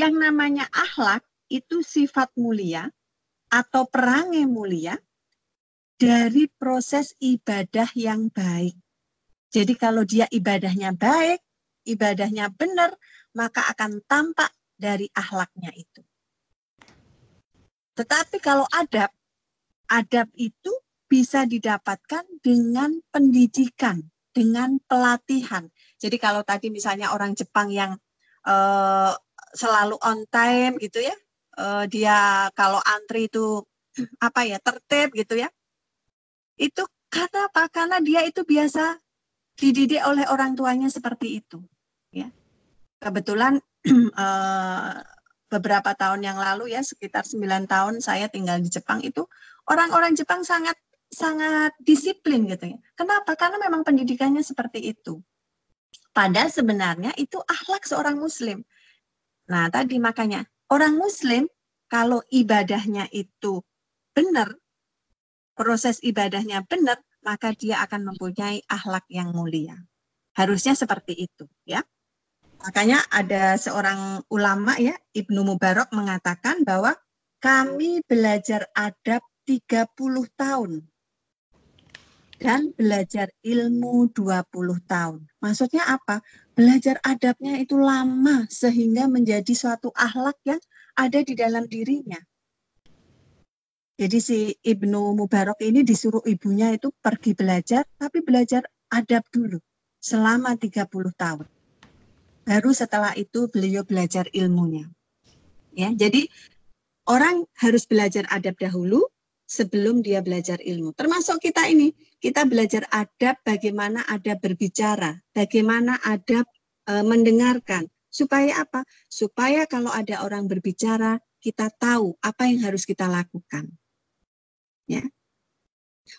yang namanya akhlak itu sifat mulia atau perangai mulia dari proses ibadah yang baik. Jadi kalau dia ibadahnya baik, ibadahnya benar, maka akan tampak dari akhlaknya itu. Tetapi kalau adab, adab itu bisa didapatkan dengan pendidikan, dengan pelatihan. Jadi kalau tadi misalnya orang Jepang yang uh, selalu on time gitu ya, uh, dia kalau antri itu apa ya tertib gitu ya, itu karena apa? Karena dia itu biasa dididik oleh orang tuanya seperti itu. Ya. Kebetulan eh, beberapa tahun yang lalu ya sekitar 9 tahun saya tinggal di Jepang itu orang-orang Jepang sangat sangat disiplin gitu ya. Kenapa? Karena memang pendidikannya seperti itu. Padahal sebenarnya itu akhlak seorang muslim. Nah, tadi makanya orang muslim kalau ibadahnya itu benar, proses ibadahnya benar, maka dia akan mempunyai akhlak yang mulia. Harusnya seperti itu, ya. Makanya ada seorang ulama ya, Ibnu Mubarak mengatakan bahwa kami belajar adab 30 tahun dan belajar ilmu 20 tahun. Maksudnya apa? Belajar adabnya itu lama sehingga menjadi suatu akhlak yang ada di dalam dirinya. Jadi si Ibnu Mubarak ini disuruh ibunya itu pergi belajar, tapi belajar adab dulu selama 30 tahun. Baru setelah itu beliau belajar ilmunya. Ya, jadi orang harus belajar adab dahulu sebelum dia belajar ilmu. Termasuk kita ini, kita belajar adab bagaimana adab berbicara, bagaimana adab e, mendengarkan. Supaya apa? Supaya kalau ada orang berbicara, kita tahu apa yang harus kita lakukan. Ya.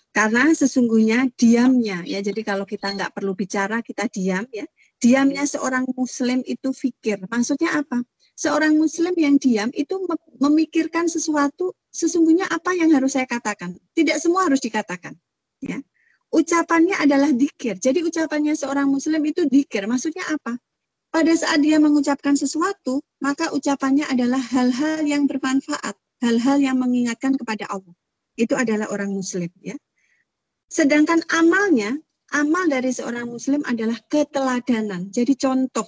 Karena sesungguhnya diamnya ya. Jadi kalau kita nggak perlu bicara kita diam ya. Diamnya seorang muslim itu fikir. Maksudnya apa? Seorang muslim yang diam itu memikirkan sesuatu sesungguhnya apa yang harus saya katakan? Tidak semua harus dikatakan ya ucapannya adalah dikir jadi ucapannya seorang muslim itu dikir maksudnya apa pada saat dia mengucapkan sesuatu maka ucapannya adalah hal-hal yang bermanfaat hal-hal yang mengingatkan kepada Allah itu adalah orang muslim ya. Sedangkan amalnya, amal dari seorang muslim adalah keteladanan. Jadi contoh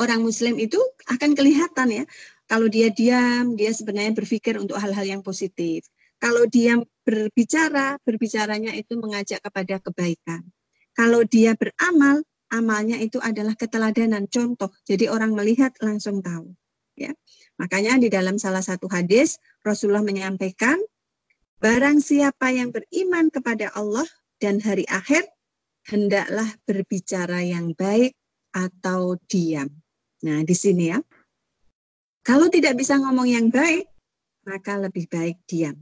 orang muslim itu akan kelihatan ya. Kalau dia diam, dia sebenarnya berpikir untuk hal-hal yang positif. Kalau dia berbicara, berbicaranya itu mengajak kepada kebaikan. Kalau dia beramal, amalnya itu adalah keteladanan, contoh. Jadi orang melihat langsung tahu. Ya. Makanya di dalam salah satu hadis Rasulullah menyampaikan Barang siapa yang beriman kepada Allah dan hari akhir, hendaklah berbicara yang baik atau diam. Nah, di sini ya. Kalau tidak bisa ngomong yang baik, maka lebih baik diam.